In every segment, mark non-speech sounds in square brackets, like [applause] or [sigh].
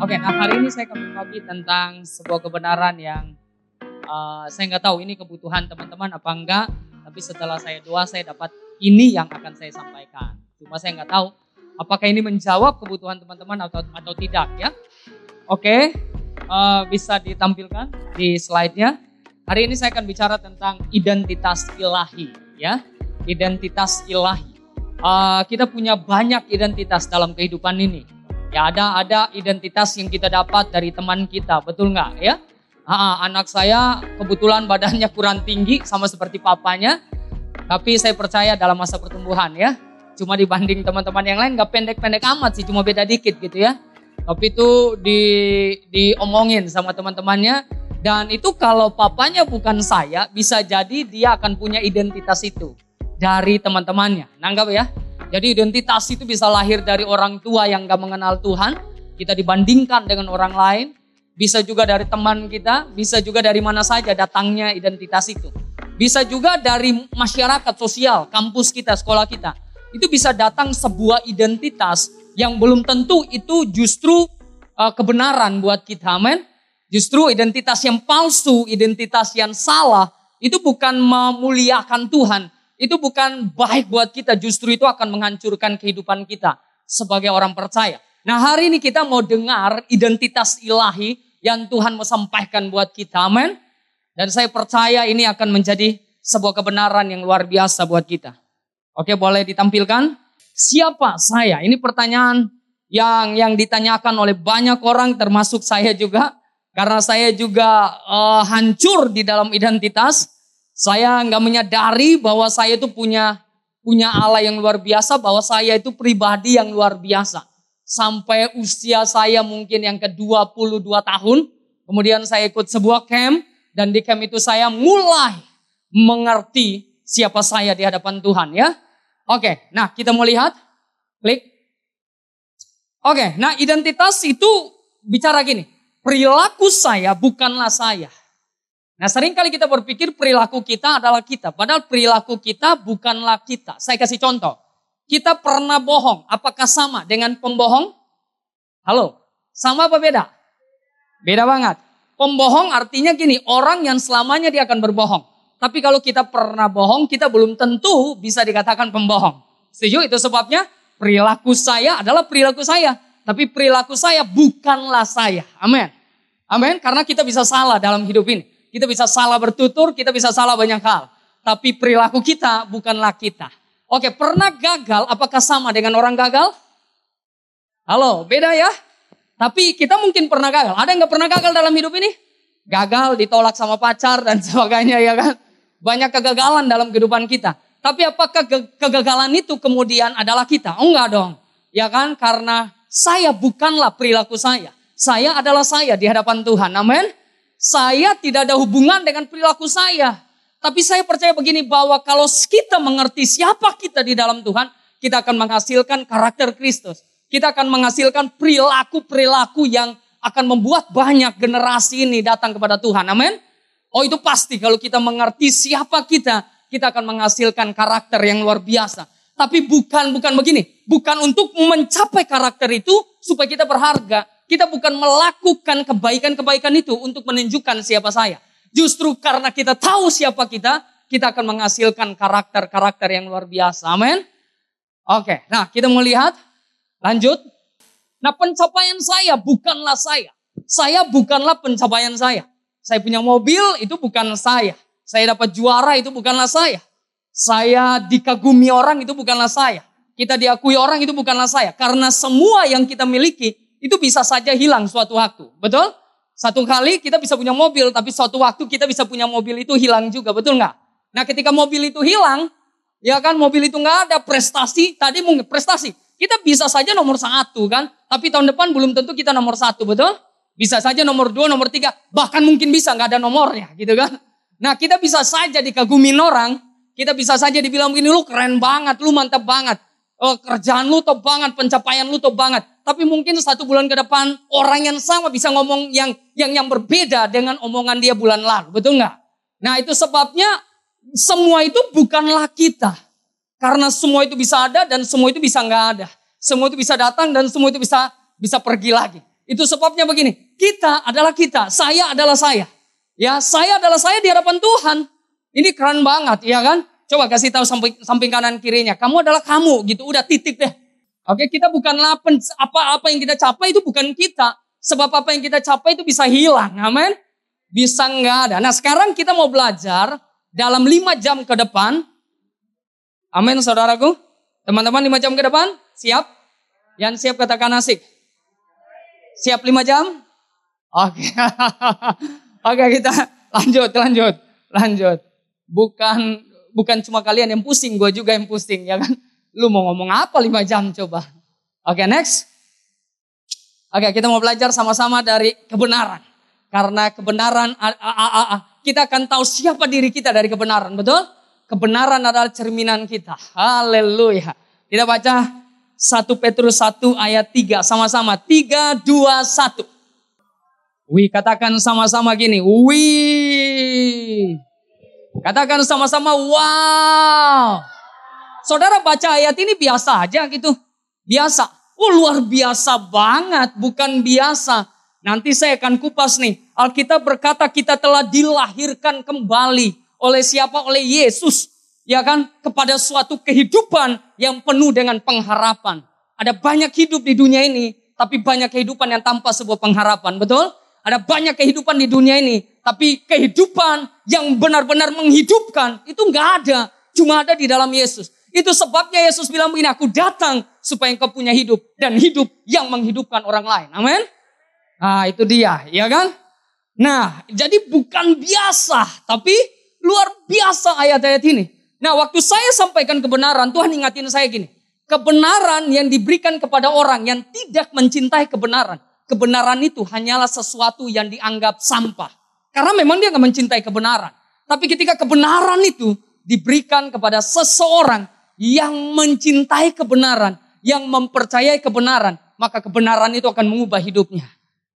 Oke, nah hari ini saya akan berbagi tentang sebuah kebenaran yang uh, saya nggak tahu ini kebutuhan teman-teman apa enggak. Tapi setelah saya doa, saya dapat ini yang akan saya sampaikan. Cuma saya nggak tahu apakah ini menjawab kebutuhan teman-teman atau atau tidak ya. Oke, uh, bisa ditampilkan di slide-nya. Hari ini saya akan bicara tentang identitas ilahi ya, identitas ilahi. Uh, kita punya banyak identitas dalam kehidupan ini Ya ada ada identitas yang kita dapat dari teman kita, betul nggak ya? Ha, anak saya kebetulan badannya kurang tinggi sama seperti papanya, tapi saya percaya dalam masa pertumbuhan ya. Cuma dibanding teman-teman yang lain nggak pendek-pendek amat sih, cuma beda dikit gitu ya. Tapi itu di diomongin sama teman-temannya dan itu kalau papanya bukan saya, bisa jadi dia akan punya identitas itu dari teman-temannya. Nanggap ya? Jadi identitas itu bisa lahir dari orang tua yang gak mengenal Tuhan. Kita dibandingkan dengan orang lain. Bisa juga dari teman kita, bisa juga dari mana saja datangnya identitas itu. Bisa juga dari masyarakat sosial, kampus kita, sekolah kita. Itu bisa datang sebuah identitas yang belum tentu itu justru uh, kebenaran buat kita, amin. Justru identitas yang palsu, identitas yang salah, itu bukan memuliakan Tuhan, itu bukan baik buat kita, justru itu akan menghancurkan kehidupan kita sebagai orang percaya. Nah hari ini kita mau dengar identitas ilahi yang Tuhan mau sampaikan buat kita, amin. Dan saya percaya ini akan menjadi sebuah kebenaran yang luar biasa buat kita. Oke boleh ditampilkan? Siapa saya? Ini pertanyaan yang yang ditanyakan oleh banyak orang termasuk saya juga. Karena saya juga uh, hancur di dalam identitas. Saya nggak menyadari bahwa saya itu punya punya Allah yang luar biasa, bahwa saya itu pribadi yang luar biasa. Sampai usia saya mungkin yang ke-22 tahun, kemudian saya ikut sebuah camp, dan di camp itu saya mulai mengerti siapa saya di hadapan Tuhan ya. Oke, nah kita mau lihat. Klik. Oke, nah identitas itu bicara gini. Perilaku saya bukanlah saya. Nah sering kali kita berpikir perilaku kita adalah kita. Padahal perilaku kita bukanlah kita. Saya kasih contoh. Kita pernah bohong. Apakah sama dengan pembohong? Halo? Sama apa beda? Beda banget. Pembohong artinya gini. Orang yang selamanya dia akan berbohong. Tapi kalau kita pernah bohong, kita belum tentu bisa dikatakan pembohong. Setuju? Itu sebabnya perilaku saya adalah perilaku saya. Tapi perilaku saya bukanlah saya. Amin. Amin. Karena kita bisa salah dalam hidup ini. Kita bisa salah bertutur, kita bisa salah banyak hal. Tapi perilaku kita bukanlah kita. Oke, pernah gagal apakah sama dengan orang gagal? Halo, beda ya? Tapi kita mungkin pernah gagal. Ada yang gak pernah gagal dalam hidup ini? Gagal, ditolak sama pacar dan [laughs] sebagainya ya kan? Banyak kegagalan dalam kehidupan kita. Tapi apakah kegagalan itu kemudian adalah kita? Oh enggak dong. Ya kan? Karena saya bukanlah perilaku saya. Saya adalah saya di hadapan Tuhan. Amin. Saya tidak ada hubungan dengan perilaku saya. Tapi saya percaya begini bahwa kalau kita mengerti siapa kita di dalam Tuhan, kita akan menghasilkan karakter Kristus. Kita akan menghasilkan perilaku-perilaku yang akan membuat banyak generasi ini datang kepada Tuhan. Amin. Oh itu pasti kalau kita mengerti siapa kita, kita akan menghasilkan karakter yang luar biasa. Tapi bukan bukan begini, bukan untuk mencapai karakter itu supaya kita berharga, kita bukan melakukan kebaikan-kebaikan itu untuk menunjukkan siapa saya. Justru karena kita tahu siapa kita, kita akan menghasilkan karakter-karakter yang luar biasa. Amin. Oke, nah kita mau lihat. Lanjut. Nah pencapaian saya bukanlah saya. Saya bukanlah pencapaian saya. Saya punya mobil itu bukan saya. Saya dapat juara itu bukanlah saya. Saya dikagumi orang itu bukanlah saya. Kita diakui orang itu bukanlah saya. Karena semua yang kita miliki itu bisa saja hilang suatu waktu. Betul? Satu kali kita bisa punya mobil, tapi suatu waktu kita bisa punya mobil itu hilang juga. Betul nggak? Nah ketika mobil itu hilang, ya kan mobil itu nggak ada prestasi. Tadi mungkin prestasi. Kita bisa saja nomor satu kan. Tapi tahun depan belum tentu kita nomor satu. Betul? Bisa saja nomor dua, nomor tiga. Bahkan mungkin bisa nggak ada nomornya gitu kan. Nah kita bisa saja dikagumin orang. Kita bisa saja dibilang begini, lu keren banget, lu mantap banget. Oh, kerjaan lu top banget, pencapaian lu top banget. Tapi mungkin satu bulan ke depan orang yang sama bisa ngomong yang yang yang berbeda dengan omongan dia bulan lalu, betul nggak? Nah itu sebabnya semua itu bukanlah kita. Karena semua itu bisa ada dan semua itu bisa nggak ada. Semua itu bisa datang dan semua itu bisa bisa pergi lagi. Itu sebabnya begini, kita adalah kita, saya adalah saya. Ya, saya adalah saya di hadapan Tuhan. Ini keren banget, ya kan? Coba kasih tahu samping, samping kanan kirinya, kamu adalah kamu gitu, udah titik deh. Oke, kita bukanlah apa-apa yang kita capai itu bukan kita. Sebab apa yang kita capai itu bisa hilang, amin. Bisa enggak ada. Nah sekarang kita mau belajar dalam lima jam ke depan. Amin saudaraku. Teman-teman lima jam ke depan, siap? Yang siap katakan asik. Siap lima jam? Oke. [laughs] Oke kita lanjut, lanjut, lanjut. Bukan bukan cuma kalian yang pusing, gue juga yang pusing ya kan. Lu mau ngomong apa lima jam coba? Oke next. Oke kita mau belajar sama-sama dari kebenaran. Karena kebenaran, kita akan tahu siapa diri kita dari kebenaran, betul? Kebenaran adalah cerminan kita. Haleluya. Kita baca 1 Petrus 1 ayat 3 sama-sama. 3, 2, 1. Wih, katakan sama-sama gini. Wih. Katakan sama-sama wow. Saudara baca ayat ini biasa aja gitu. Biasa. Oh luar biasa banget. Bukan biasa. Nanti saya akan kupas nih. Alkitab berkata kita telah dilahirkan kembali. Oleh siapa? Oleh Yesus. Ya kan? Kepada suatu kehidupan yang penuh dengan pengharapan. Ada banyak hidup di dunia ini. Tapi banyak kehidupan yang tanpa sebuah pengharapan. Betul? Ada banyak kehidupan di dunia ini, tapi kehidupan yang benar-benar menghidupkan itu nggak ada, cuma ada di dalam Yesus. Itu sebabnya Yesus bilang begini, aku datang supaya engkau punya hidup dan hidup yang menghidupkan orang lain. Amin. Nah itu dia, ya kan? Nah jadi bukan biasa, tapi luar biasa ayat-ayat ini. Nah waktu saya sampaikan kebenaran, Tuhan ingatin saya gini. Kebenaran yang diberikan kepada orang yang tidak mencintai kebenaran kebenaran itu hanyalah sesuatu yang dianggap sampah. Karena memang dia nggak mencintai kebenaran. Tapi ketika kebenaran itu diberikan kepada seseorang yang mencintai kebenaran, yang mempercayai kebenaran, maka kebenaran itu akan mengubah hidupnya.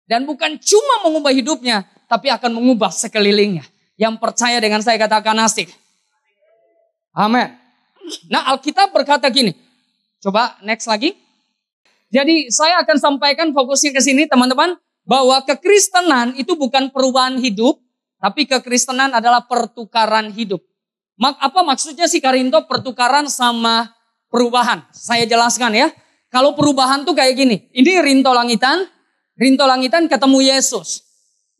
Dan bukan cuma mengubah hidupnya, tapi akan mengubah sekelilingnya. Yang percaya dengan saya katakan asik. Amin. Nah Alkitab berkata gini. Coba next lagi. Jadi saya akan sampaikan fokusnya ke sini teman-teman. Bahwa kekristenan itu bukan perubahan hidup. Tapi kekristenan adalah pertukaran hidup. Mak, apa maksudnya sih Karinto pertukaran sama perubahan? Saya jelaskan ya. Kalau perubahan tuh kayak gini. Ini rinto langitan. Rinto langitan ketemu Yesus.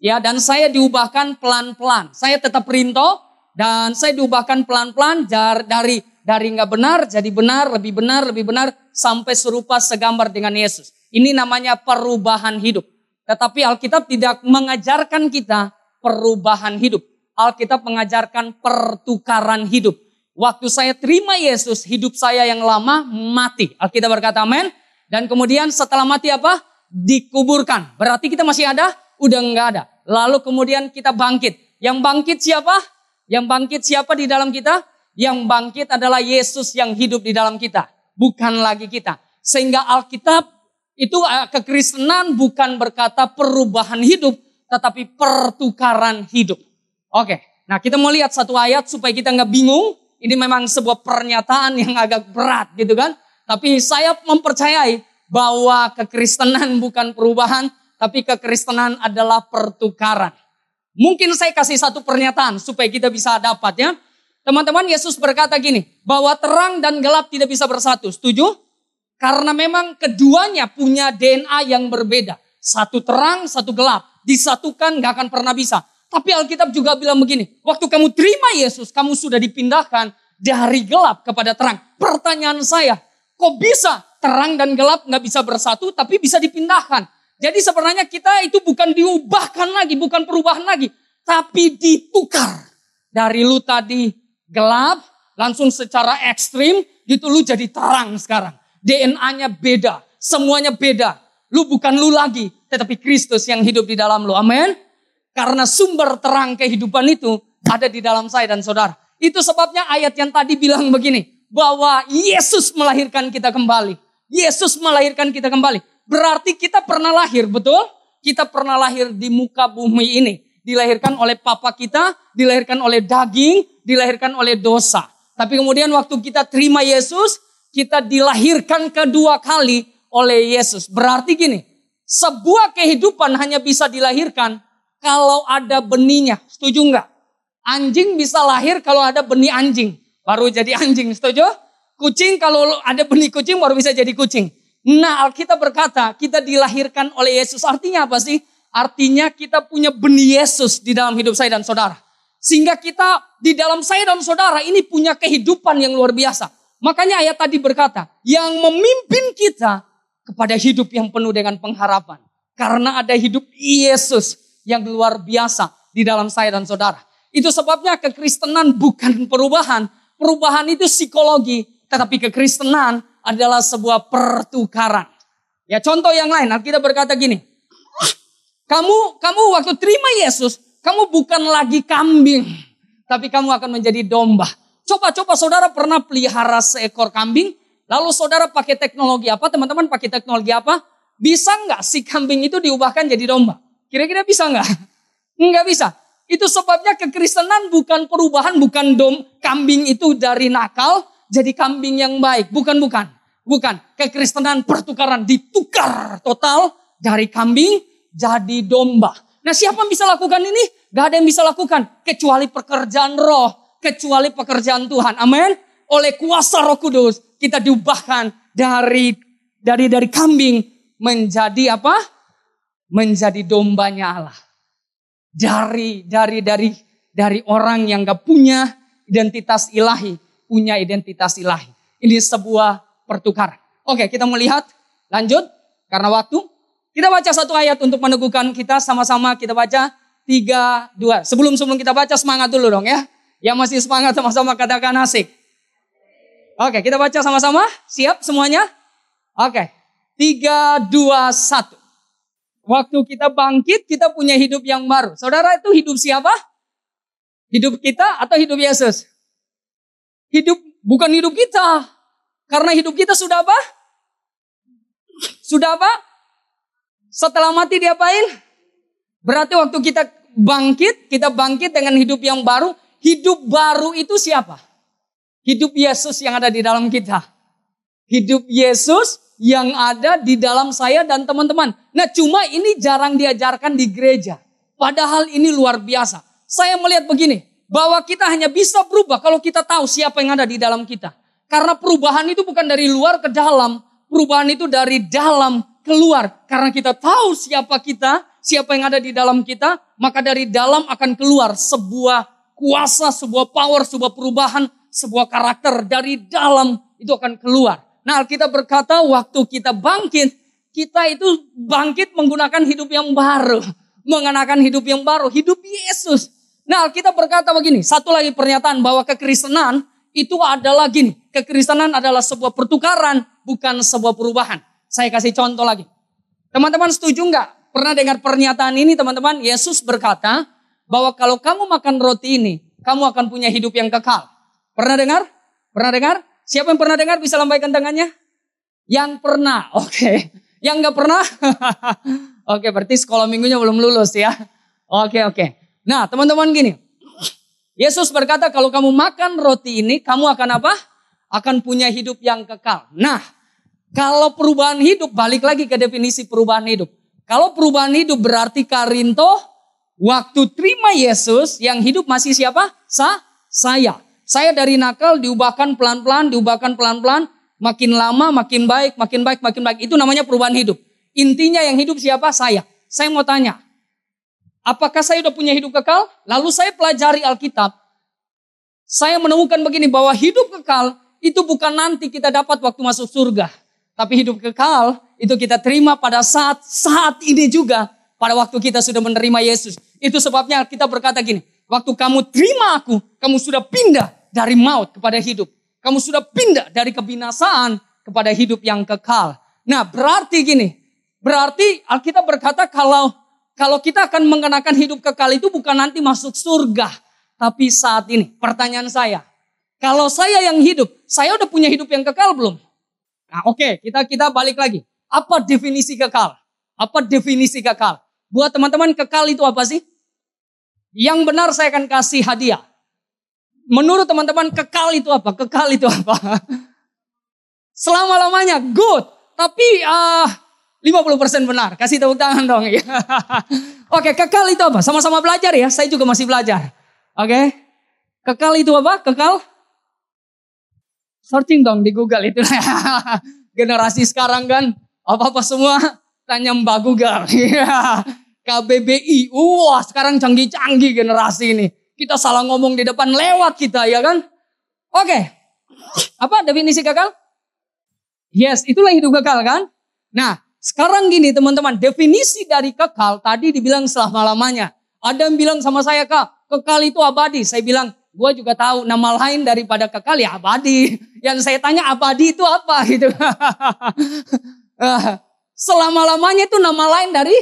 Ya dan saya diubahkan pelan-pelan. Saya tetap rinto dan saya diubahkan pelan-pelan dari dari nggak benar jadi benar, lebih benar, lebih benar sampai serupa segambar dengan Yesus. Ini namanya perubahan hidup. Tetapi Alkitab tidak mengajarkan kita perubahan hidup. Alkitab mengajarkan pertukaran hidup. Waktu saya terima Yesus, hidup saya yang lama mati. Alkitab berkata amin. Dan kemudian setelah mati apa? Dikuburkan. Berarti kita masih ada? Udah nggak ada. Lalu kemudian kita bangkit. Yang bangkit siapa? Yang bangkit siapa di dalam kita? Yang bangkit adalah Yesus yang hidup di dalam kita. Bukan lagi kita. Sehingga Alkitab itu eh, kekristenan bukan berkata perubahan hidup. Tetapi pertukaran hidup. Oke. Nah kita mau lihat satu ayat supaya kita nggak bingung. Ini memang sebuah pernyataan yang agak berat gitu kan. Tapi saya mempercayai bahwa kekristenan [laughs] bukan perubahan. Tapi kekristenan adalah pertukaran. Mungkin saya kasih satu pernyataan supaya kita bisa dapat ya. Teman-teman Yesus berkata gini, bahwa terang dan gelap tidak bisa bersatu. Setuju? Karena memang keduanya punya DNA yang berbeda. Satu terang, satu gelap. Disatukan gak akan pernah bisa. Tapi Alkitab juga bilang begini, waktu kamu terima Yesus, kamu sudah dipindahkan dari gelap kepada terang. Pertanyaan saya, kok bisa terang dan gelap gak bisa bersatu tapi bisa dipindahkan? Jadi sebenarnya kita itu bukan diubahkan lagi, bukan perubahan lagi. Tapi ditukar. Dari lu tadi gelap, langsung secara ekstrim, gitu lu jadi terang sekarang. DNA-nya beda, semuanya beda. Lu bukan lu lagi, tetapi Kristus yang hidup di dalam lu. Amin. Karena sumber terang kehidupan itu ada di dalam saya dan saudara. Itu sebabnya ayat yang tadi bilang begini, bahwa Yesus melahirkan kita kembali. Yesus melahirkan kita kembali. Berarti kita pernah lahir, betul? Kita pernah lahir di muka bumi ini dilahirkan oleh papa kita, dilahirkan oleh daging, dilahirkan oleh dosa. Tapi kemudian waktu kita terima Yesus, kita dilahirkan kedua kali oleh Yesus. Berarti gini, Sebuah kehidupan hanya bisa dilahirkan kalau ada benihnya. Setuju nggak? Anjing bisa lahir kalau ada benih anjing. Baru jadi anjing, setuju? Kucing kalau ada benih kucing baru bisa jadi kucing. Nah Alkitab berkata kita dilahirkan oleh Yesus. Artinya apa sih? Artinya kita punya benih Yesus di dalam hidup saya dan saudara. Sehingga kita di dalam saya dan saudara ini punya kehidupan yang luar biasa. Makanya ayat tadi berkata, yang memimpin kita kepada hidup yang penuh dengan pengharapan. Karena ada hidup Yesus yang luar biasa di dalam saya dan saudara. Itu sebabnya kekristenan bukan perubahan. Perubahan itu psikologi, tetapi kekristenan adalah sebuah pertukaran. Ya contoh yang lain, kita berkata gini. Kamu kamu waktu terima Yesus, kamu bukan lagi kambing, tapi kamu akan menjadi domba. Coba-coba saudara pernah pelihara seekor kambing, lalu saudara pakai teknologi apa? Teman-teman pakai teknologi apa? Bisa nggak si kambing itu diubahkan jadi domba? Kira-kira bisa nggak? Nggak bisa. Itu sebabnya kekristenan bukan perubahan, bukan dom kambing itu dari nakal jadi kambing yang baik. Bukan, bukan. Bukan. Kekristenan pertukaran ditukar total dari kambing jadi domba. Nah siapa yang bisa lakukan ini? Gak ada yang bisa lakukan. Kecuali pekerjaan roh. Kecuali pekerjaan Tuhan. Amin. Oleh kuasa roh kudus. Kita diubahkan dari dari dari kambing menjadi apa? Menjadi dombanya Allah. Dari dari dari dari orang yang gak punya identitas ilahi, punya identitas ilahi. Ini sebuah pertukaran. Oke, kita melihat lanjut karena waktu. Kita baca satu ayat untuk meneguhkan kita sama-sama kita baca tiga dua. Sebelum sebelum kita baca semangat dulu dong ya. Yang masih semangat sama-sama katakan asik. Oke, kita baca sama-sama. Siap semuanya? Oke. Tiga, dua, satu. Waktu kita bangkit, kita punya hidup yang baru. Saudara itu hidup siapa? Hidup kita atau hidup Yesus? Hidup bukan hidup kita. Karena hidup kita sudah apa? Sudah apa? Setelah mati diapain? Berarti waktu kita bangkit, kita bangkit dengan hidup yang baru. Hidup baru itu siapa? Hidup Yesus yang ada di dalam kita. Hidup Yesus yang ada di dalam saya dan teman-teman. Nah cuma ini jarang diajarkan di gereja. Padahal ini luar biasa. Saya melihat begini, bahwa kita hanya bisa berubah kalau kita tahu siapa yang ada di dalam kita. Karena perubahan itu bukan dari luar ke dalam, perubahan itu dari dalam keluar. Karena kita tahu siapa kita, siapa yang ada di dalam kita, maka dari dalam akan keluar sebuah kuasa, sebuah power, sebuah perubahan, sebuah karakter dari dalam itu akan keluar. Nah kita berkata waktu kita bangkit, kita itu bangkit menggunakan hidup yang baru. Mengenakan hidup yang baru, hidup Yesus. Nah kita berkata begini, satu lagi pernyataan bahwa kekristenan itu adalah gini. Kekristenan adalah sebuah pertukaran, bukan sebuah perubahan. Saya kasih contoh lagi. Teman-teman setuju nggak? Pernah dengar pernyataan ini teman-teman? Yesus berkata bahwa kalau kamu makan roti ini, kamu akan punya hidup yang kekal. Pernah dengar? Pernah dengar? Siapa yang pernah dengar bisa lambaikan tangannya? Yang pernah, oke. Okay. Yang nggak pernah? [laughs] oke, okay, berarti sekolah minggunya belum lulus ya. Oke, okay, oke. Okay. Nah, teman-teman gini. Yesus berkata kalau kamu makan roti ini, kamu akan apa? Akan punya hidup yang kekal. Nah, kalau perubahan hidup, balik lagi ke definisi perubahan hidup. Kalau perubahan hidup berarti Karinto, waktu terima Yesus, yang hidup masih siapa? Sa, saya. Saya dari nakal diubahkan pelan-pelan, diubahkan pelan-pelan, makin lama makin baik, makin baik, makin baik. Itu namanya perubahan hidup. Intinya yang hidup siapa? Saya. Saya mau tanya, apakah saya udah punya hidup kekal? Lalu saya pelajari Alkitab. Saya menemukan begini, bahwa hidup kekal itu bukan nanti kita dapat waktu masuk surga. Tapi hidup kekal itu kita terima pada saat saat ini juga pada waktu kita sudah menerima Yesus. Itu sebabnya kita berkata gini, waktu kamu terima aku, kamu sudah pindah dari maut kepada hidup. Kamu sudah pindah dari kebinasaan kepada hidup yang kekal. Nah, berarti gini, berarti Alkitab berkata kalau kalau kita akan mengenakan hidup kekal itu bukan nanti masuk surga, tapi saat ini. Pertanyaan saya, kalau saya yang hidup, saya udah punya hidup yang kekal belum? Nah, oke, okay, kita kita balik lagi. Apa definisi kekal? Apa definisi kekal? Buat teman-teman kekal itu apa sih? Yang benar saya akan kasih hadiah. Menurut teman-teman kekal itu apa? Kekal itu apa? [laughs] Selama-lamanya good. Tapi uh, 50% benar. Kasih tepuk tangan dong. ya. [laughs] Oke, kekal itu apa? Sama-sama belajar ya. Saya juga masih belajar. Oke. Kekal itu apa? Kekal? Searching dong di Google itu. [laughs] Generasi sekarang kan apa-apa semua tanya Mbak Google. KBBI. Wah, sekarang canggih-canggih generasi ini. Kita salah ngomong di depan lewat kita ya kan? Oke. Apa definisi kekal? Yes, itulah hidup kekal kan? Nah, sekarang gini teman-teman, definisi dari kekal tadi dibilang selama-lamanya. Ada yang bilang sama saya, Kak, kekal itu abadi. Saya bilang, gue juga tahu nama lain daripada kekal ya abadi. [laughs] Yang saya tanya abadi itu apa [laughs] gitu. selama-lamanya itu nama lain dari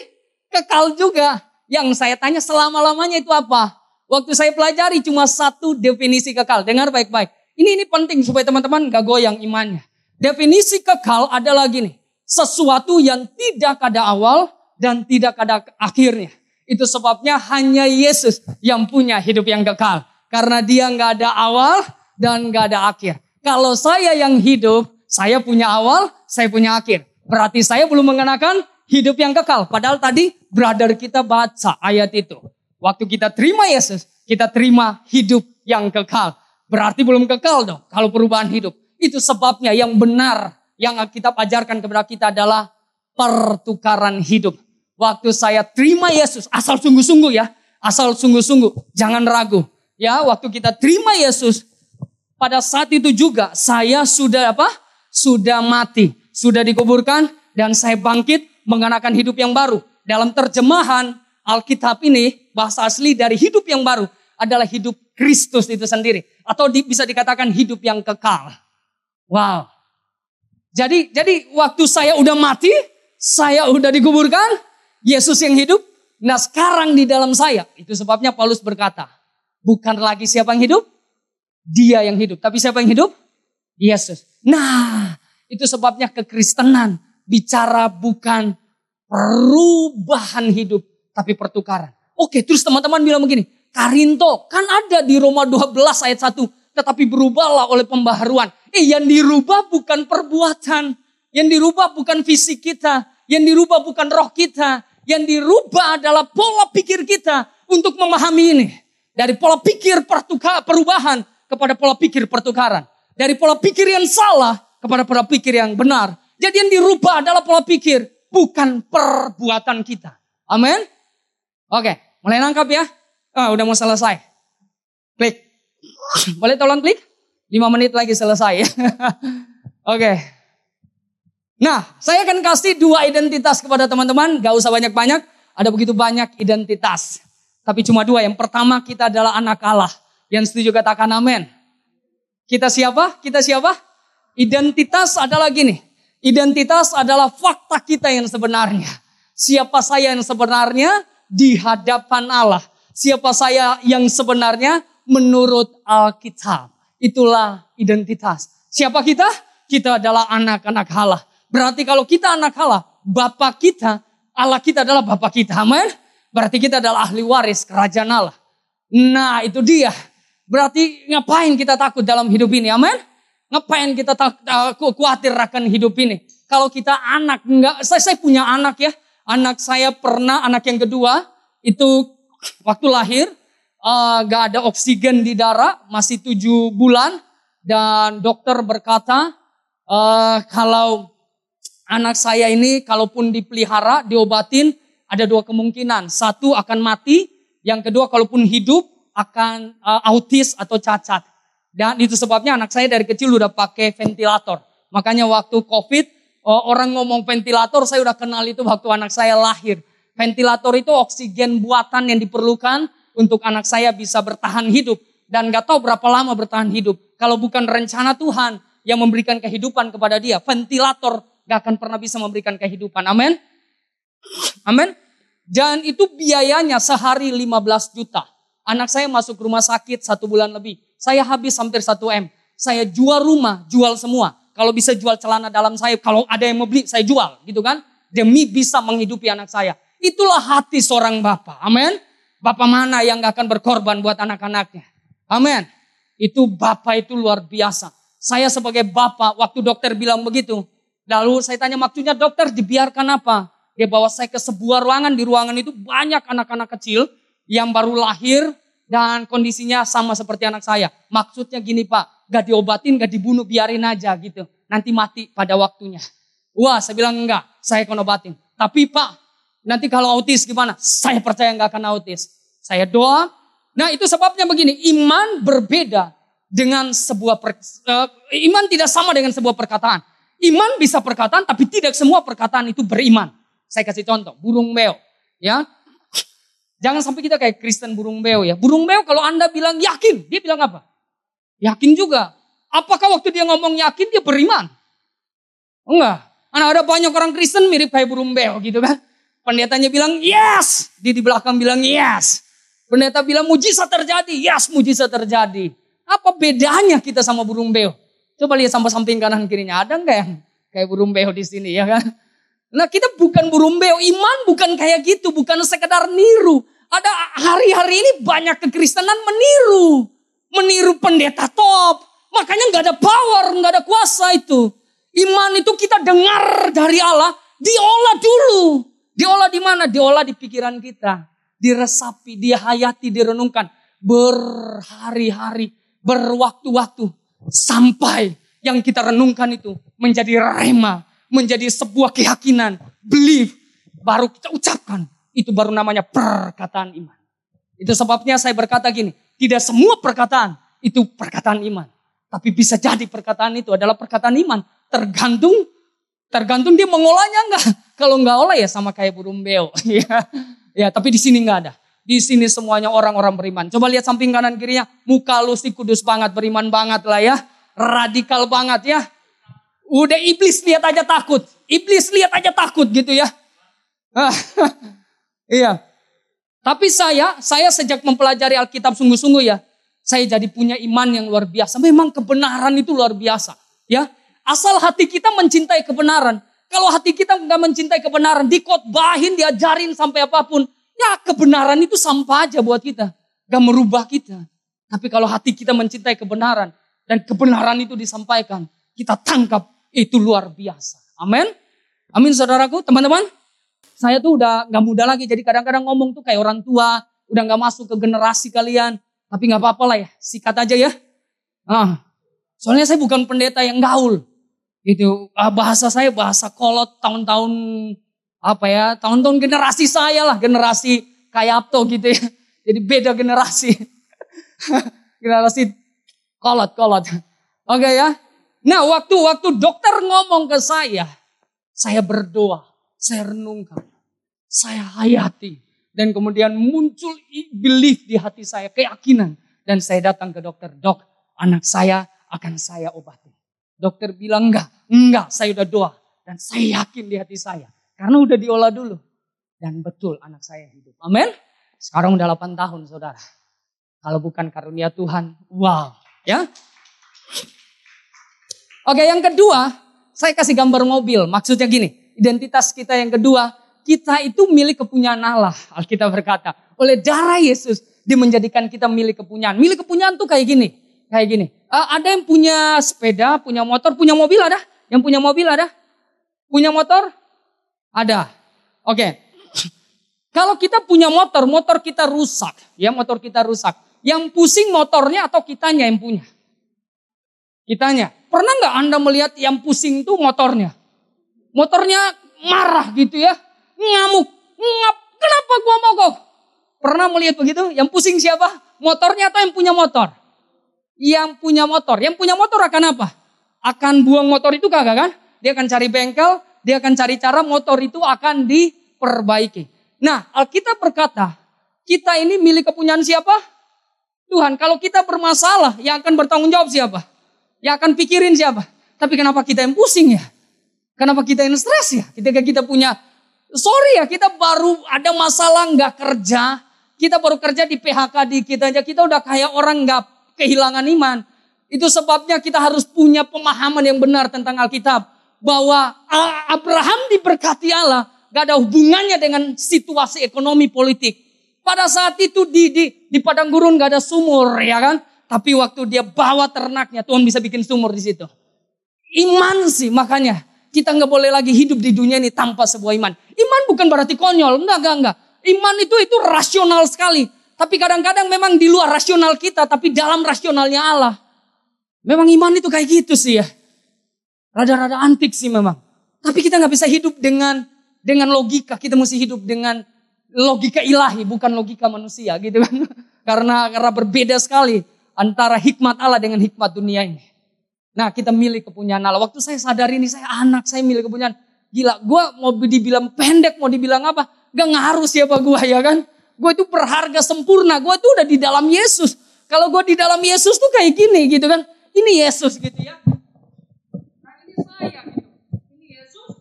kekal juga. Yang saya tanya selama-lamanya itu apa? Waktu saya pelajari cuma satu definisi kekal. Dengar baik-baik. Ini ini penting supaya teman-teman gak goyang imannya. Definisi kekal adalah gini sesuatu yang tidak ada awal dan tidak ada akhirnya. Itu sebabnya hanya Yesus yang punya hidup yang kekal. Karena dia nggak ada awal dan nggak ada akhir. Kalau saya yang hidup, saya punya awal, saya punya akhir. Berarti saya belum mengenakan hidup yang kekal. Padahal tadi brother kita baca ayat itu. Waktu kita terima Yesus, kita terima hidup yang kekal. Berarti belum kekal dong kalau perubahan hidup. Itu sebabnya yang benar yang kita ajarkan kepada kita adalah pertukaran hidup. Waktu saya terima Yesus, asal sungguh-sungguh ya, asal sungguh-sungguh, jangan ragu. Ya, waktu kita terima Yesus, pada saat itu juga saya sudah apa? Sudah mati, sudah dikuburkan dan saya bangkit mengenakan hidup yang baru. Dalam terjemahan Alkitab ini, bahasa asli dari hidup yang baru adalah hidup Kristus itu sendiri. Atau di, bisa dikatakan hidup yang kekal. Wow, jadi jadi waktu saya udah mati, saya udah dikuburkan, Yesus yang hidup. Nah sekarang di dalam saya, itu sebabnya Paulus berkata, bukan lagi siapa yang hidup, dia yang hidup. Tapi siapa yang hidup? Yesus. Nah itu sebabnya kekristenan bicara bukan perubahan hidup, tapi pertukaran. Oke, terus teman-teman bilang begini, Karinto, kan ada di Roma 12 ayat 1, tetapi berubahlah oleh pembaharuan. Eh yang dirubah bukan perbuatan. Yang dirubah bukan fisik kita. Yang dirubah bukan roh kita. Yang dirubah adalah pola pikir kita untuk memahami ini. Dari pola pikir pertuka, perubahan kepada pola pikir pertukaran. Dari pola pikir yang salah kepada pola pikir yang benar. Jadi yang dirubah adalah pola pikir, bukan perbuatan kita. Amin. Oke, mulai nangkap ya. Ah, udah mau selesai. Klik. Boleh tolong klik? Lima menit lagi selesai. [laughs] Oke. Nah, saya akan kasih dua identitas kepada teman-teman. Gak usah banyak-banyak. Ada begitu banyak identitas. Tapi cuma dua. Yang pertama kita adalah anak Allah. Yang setuju katakan amin. Kita siapa? Kita siapa? Identitas adalah gini. Identitas adalah fakta kita yang sebenarnya. Siapa saya yang sebenarnya di hadapan Allah. Siapa saya yang sebenarnya menurut Alkitab. Itulah identitas. Siapa kita? Kita adalah anak-anak Allah. Berarti kalau kita anak Allah, Bapak kita, Allah kita adalah Bapak kita. Amin. Berarti kita adalah ahli waris kerajaan Allah. Nah itu dia. Berarti ngapain kita takut dalam hidup ini? Amin. Ngapain kita takut khawatir akan hidup ini? Kalau kita anak, enggak, saya, saya punya anak ya. Anak saya pernah, anak yang kedua, itu waktu lahir, uh, gak ada oksigen di darah, masih tujuh bulan. Dan dokter berkata, uh, kalau anak saya ini kalaupun dipelihara, diobatin, ada dua kemungkinan. Satu akan mati, yang kedua kalaupun hidup akan uh, autis atau cacat. Dan itu sebabnya anak saya dari kecil udah pakai ventilator. Makanya waktu COVID, orang ngomong ventilator, saya udah kenal itu waktu anak saya lahir. Ventilator itu oksigen buatan yang diperlukan untuk anak saya bisa bertahan hidup. Dan gak tahu berapa lama bertahan hidup. Kalau bukan rencana Tuhan yang memberikan kehidupan kepada dia. Ventilator gak akan pernah bisa memberikan kehidupan. Amin. Amin. Dan itu biayanya sehari 15 juta. Anak saya masuk rumah sakit satu bulan lebih. Saya habis hampir 1 M. Saya jual rumah, jual semua. Kalau bisa jual celana dalam saya, kalau ada yang mau beli, saya jual. Gitu kan. Demi bisa menghidupi anak saya. Itulah hati seorang bapak. Amin. Bapak mana yang gak akan berkorban buat anak-anaknya? Amin. Itu bapak itu luar biasa. Saya sebagai bapak, waktu dokter bilang begitu, Lalu saya tanya maksudnya dokter dibiarkan apa? Dia bawa saya ke sebuah ruangan. Di ruangan itu banyak anak-anak kecil yang baru lahir dan kondisinya sama seperti anak saya. Maksudnya gini pak, gak diobatin, gak dibunuh, biarin aja gitu. Nanti mati pada waktunya. Wah saya bilang enggak, saya akan obatin. Tapi pak, nanti kalau autis gimana? Saya percaya enggak akan autis. Saya doa. Nah itu sebabnya begini, iman berbeda dengan sebuah per, uh, iman tidak sama dengan sebuah perkataan. Iman bisa perkataan, tapi tidak semua perkataan itu beriman. Saya kasih contoh, burung beo. Ya, Jangan sampai kita kayak Kristen burung beo ya. Burung beo kalau Anda bilang yakin, dia bilang apa? Yakin juga. Apakah waktu dia ngomong yakin dia beriman? Enggak. Karena ada banyak orang Kristen mirip kayak burung beo gitu kan. Pendetanya bilang yes. Dia di belakang bilang yes. Pendeta bilang mujizat terjadi. Yes mujizat terjadi. Apa bedanya kita sama burung beo? Coba lihat sampai samping kanan kirinya. Ada enggak yang kayak burung beo di sini ya kan? Nah kita bukan burung beo. Iman bukan kayak gitu. Bukan sekedar niru. Ada hari-hari ini banyak kekristenan meniru. Meniru pendeta top. Makanya nggak ada power, nggak ada kuasa itu. Iman itu kita dengar dari Allah, diolah dulu. Diolah di mana? Diolah di pikiran kita. Diresapi, dihayati, direnungkan. Berhari-hari, berwaktu-waktu. Sampai yang kita renungkan itu menjadi rema, menjadi sebuah keyakinan, belief, baru kita ucapkan. Itu baru namanya perkataan iman. Itu sebabnya saya berkata gini, tidak semua perkataan itu perkataan iman. Tapi bisa jadi perkataan itu adalah perkataan iman. Tergantung tergantung dia mengolahnya enggak. [laughs] Kalau enggak olah ya sama kayak burung beo. [laughs] ya, ya tapi di sini enggak ada. Di sini semuanya orang-orang beriman. Coba lihat samping kanan kirinya. Muka lu sih kudus banget, beriman banget lah ya. Radikal banget ya. Udah iblis lihat aja takut. Iblis lihat aja takut gitu ya. [laughs] iya. Tapi saya, saya sejak mempelajari Alkitab sungguh-sungguh ya. Saya jadi punya iman yang luar biasa. Memang kebenaran itu luar biasa. Ya, Asal hati kita mencintai kebenaran. Kalau hati kita nggak mencintai kebenaran, dikotbahin, diajarin sampai apa pun, Ya kebenaran itu sampah aja buat kita. Gak merubah kita. Tapi kalau hati kita mencintai kebenaran. Dan kebenaran itu disampaikan. Kita tangkap. Itu luar biasa. Amin. Amin saudaraku, teman-teman. Saya tuh udah gak muda lagi. Jadi kadang-kadang ngomong tuh kayak orang tua. Udah gak masuk ke generasi kalian. Tapi gak apa-apa lah ya. Sikat aja ya. Ah, soalnya saya bukan pendeta yang gaul. Itu ah, bahasa saya bahasa kolot tahun-tahun apa ya tahun-tahun generasi saya lah generasi kayak Apto gitu ya [laughs] jadi beda generasi [laughs] generasi kolot kolot oke okay, ya nah waktu waktu dokter ngomong ke saya saya berdoa saya renungkan saya hayati dan kemudian muncul belief di hati saya keyakinan dan saya datang ke dokter dok anak saya akan saya obati dokter bilang enggak enggak saya udah doa dan saya yakin di hati saya karena udah diolah dulu. Dan betul anak saya hidup. Amin. Sekarang udah 8 tahun saudara. Kalau bukan karunia Tuhan, wow. Ya. Oke yang kedua, saya kasih gambar mobil. Maksudnya gini, identitas kita yang kedua, kita itu milik kepunyaan Allah. Alkitab berkata, oleh darah Yesus, dia menjadikan kita milik kepunyaan. Milik kepunyaan tuh kayak gini, kayak gini. Uh, ada yang punya sepeda, punya motor, punya mobil ada? Yang punya mobil ada? Punya motor? Ada. Oke. Kalau kita punya motor, motor kita rusak. Ya motor kita rusak. Yang pusing motornya atau kitanya yang punya? Kitanya. Pernah nggak Anda melihat yang pusing itu motornya? Motornya marah gitu ya. Ngamuk. Ngap. Kenapa gua mogok? Pernah melihat begitu? Yang pusing siapa? Motornya atau yang punya motor? Yang punya motor. Yang punya motor akan apa? Akan buang motor itu kagak kan? Dia akan cari bengkel, dia akan cari cara motor itu akan diperbaiki. Nah, Alkitab berkata, kita ini milik kepunyaan siapa? Tuhan. Kalau kita bermasalah, yang akan bertanggung jawab siapa? Yang akan pikirin siapa? Tapi kenapa kita yang pusing ya? Kenapa kita yang stres ya? Ketika kita punya, sorry ya, kita baru ada masalah nggak kerja, kita baru kerja di PHK di kita aja, kita udah kayak orang nggak kehilangan iman. Itu sebabnya kita harus punya pemahaman yang benar tentang Alkitab bahwa Abraham diberkati Allah gak ada hubungannya dengan situasi ekonomi politik. Pada saat itu di, di, di padang gurun gak ada sumur ya kan. Tapi waktu dia bawa ternaknya Tuhan bisa bikin sumur di situ. Iman sih makanya Kita nggak boleh lagi hidup di dunia ini tanpa sebuah iman. Iman bukan berarti konyol, enggak, enggak, enggak. Iman itu itu rasional sekali. Tapi kadang-kadang memang di luar rasional kita, tapi dalam rasionalnya Allah. Memang iman itu kayak gitu sih ya. Rada-rada antik sih memang. Tapi kita nggak bisa hidup dengan dengan logika. Kita mesti hidup dengan logika ilahi, bukan logika manusia gitu kan. [laughs] karena karena berbeda sekali antara hikmat Allah dengan hikmat dunia ini. Nah kita milik kepunyaan Allah. Waktu saya sadar ini saya anak, saya milik kepunyaan. Gila, gue mau dibilang pendek, mau dibilang apa. Gak ngaruh siapa gue ya kan. Gue itu berharga sempurna, gue itu udah di dalam Yesus. Kalau gue di dalam Yesus tuh kayak gini gitu kan. Ini Yesus gitu ya. Nah ini saya gitu. Ini Yesus.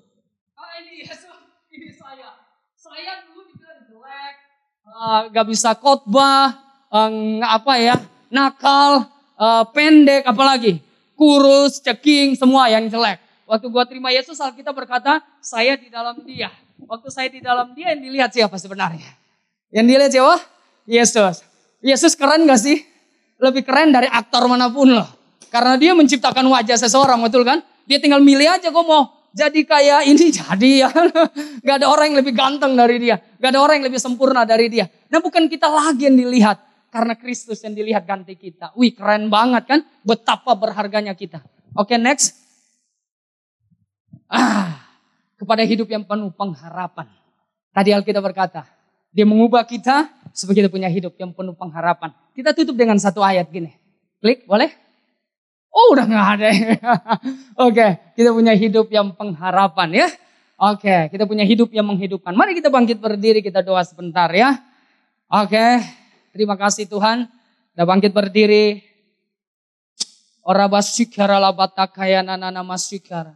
Ah ini Yesus. Ini saya. Saya dulu dibilang jelek. Uh, gak bisa khotbah. Uh, apa ya. Nakal. Uh, pendek apalagi kurus, ceking, semua yang jelek. Waktu gua terima Yesus, Alkitab berkata, saya di dalam dia. Waktu saya di dalam dia, yang dilihat siapa sebenarnya? Yang dilihat siapa? Yesus. Yesus keren gak sih? Lebih keren dari aktor mana pun loh. Karena dia menciptakan wajah seseorang, betul kan? Dia tinggal milih aja gue mau jadi kayak ini [laughs] jadi ya. Gak ada orang yang lebih ganteng dari dia. Gak ada orang yang lebih sempurna dari dia. Nah bukan kita lagi yang dilihat. Karena Kristus yang dilihat ganti kita. Wih keren banget kan? Betapa berharganya kita. Oke okay, next. Ah, kepada hidup yang penuh pengharapan. Tadi Alkitab berkata, dia mengubah kita supaya kita punya hidup yang penuh pengharapan. Kita tutup dengan satu ayat gini. Klik, boleh? Oh udah nggak ada. [laughs] Oke, okay, kita punya hidup yang pengharapan ya. Oke, okay, kita punya hidup yang menghidupkan. Mari kita bangkit berdiri, kita doa sebentar ya. Oke. Okay. Terima kasih Tuhan. Udah bangkit berdiri. Ora basikara labata kaya nana nama sikara.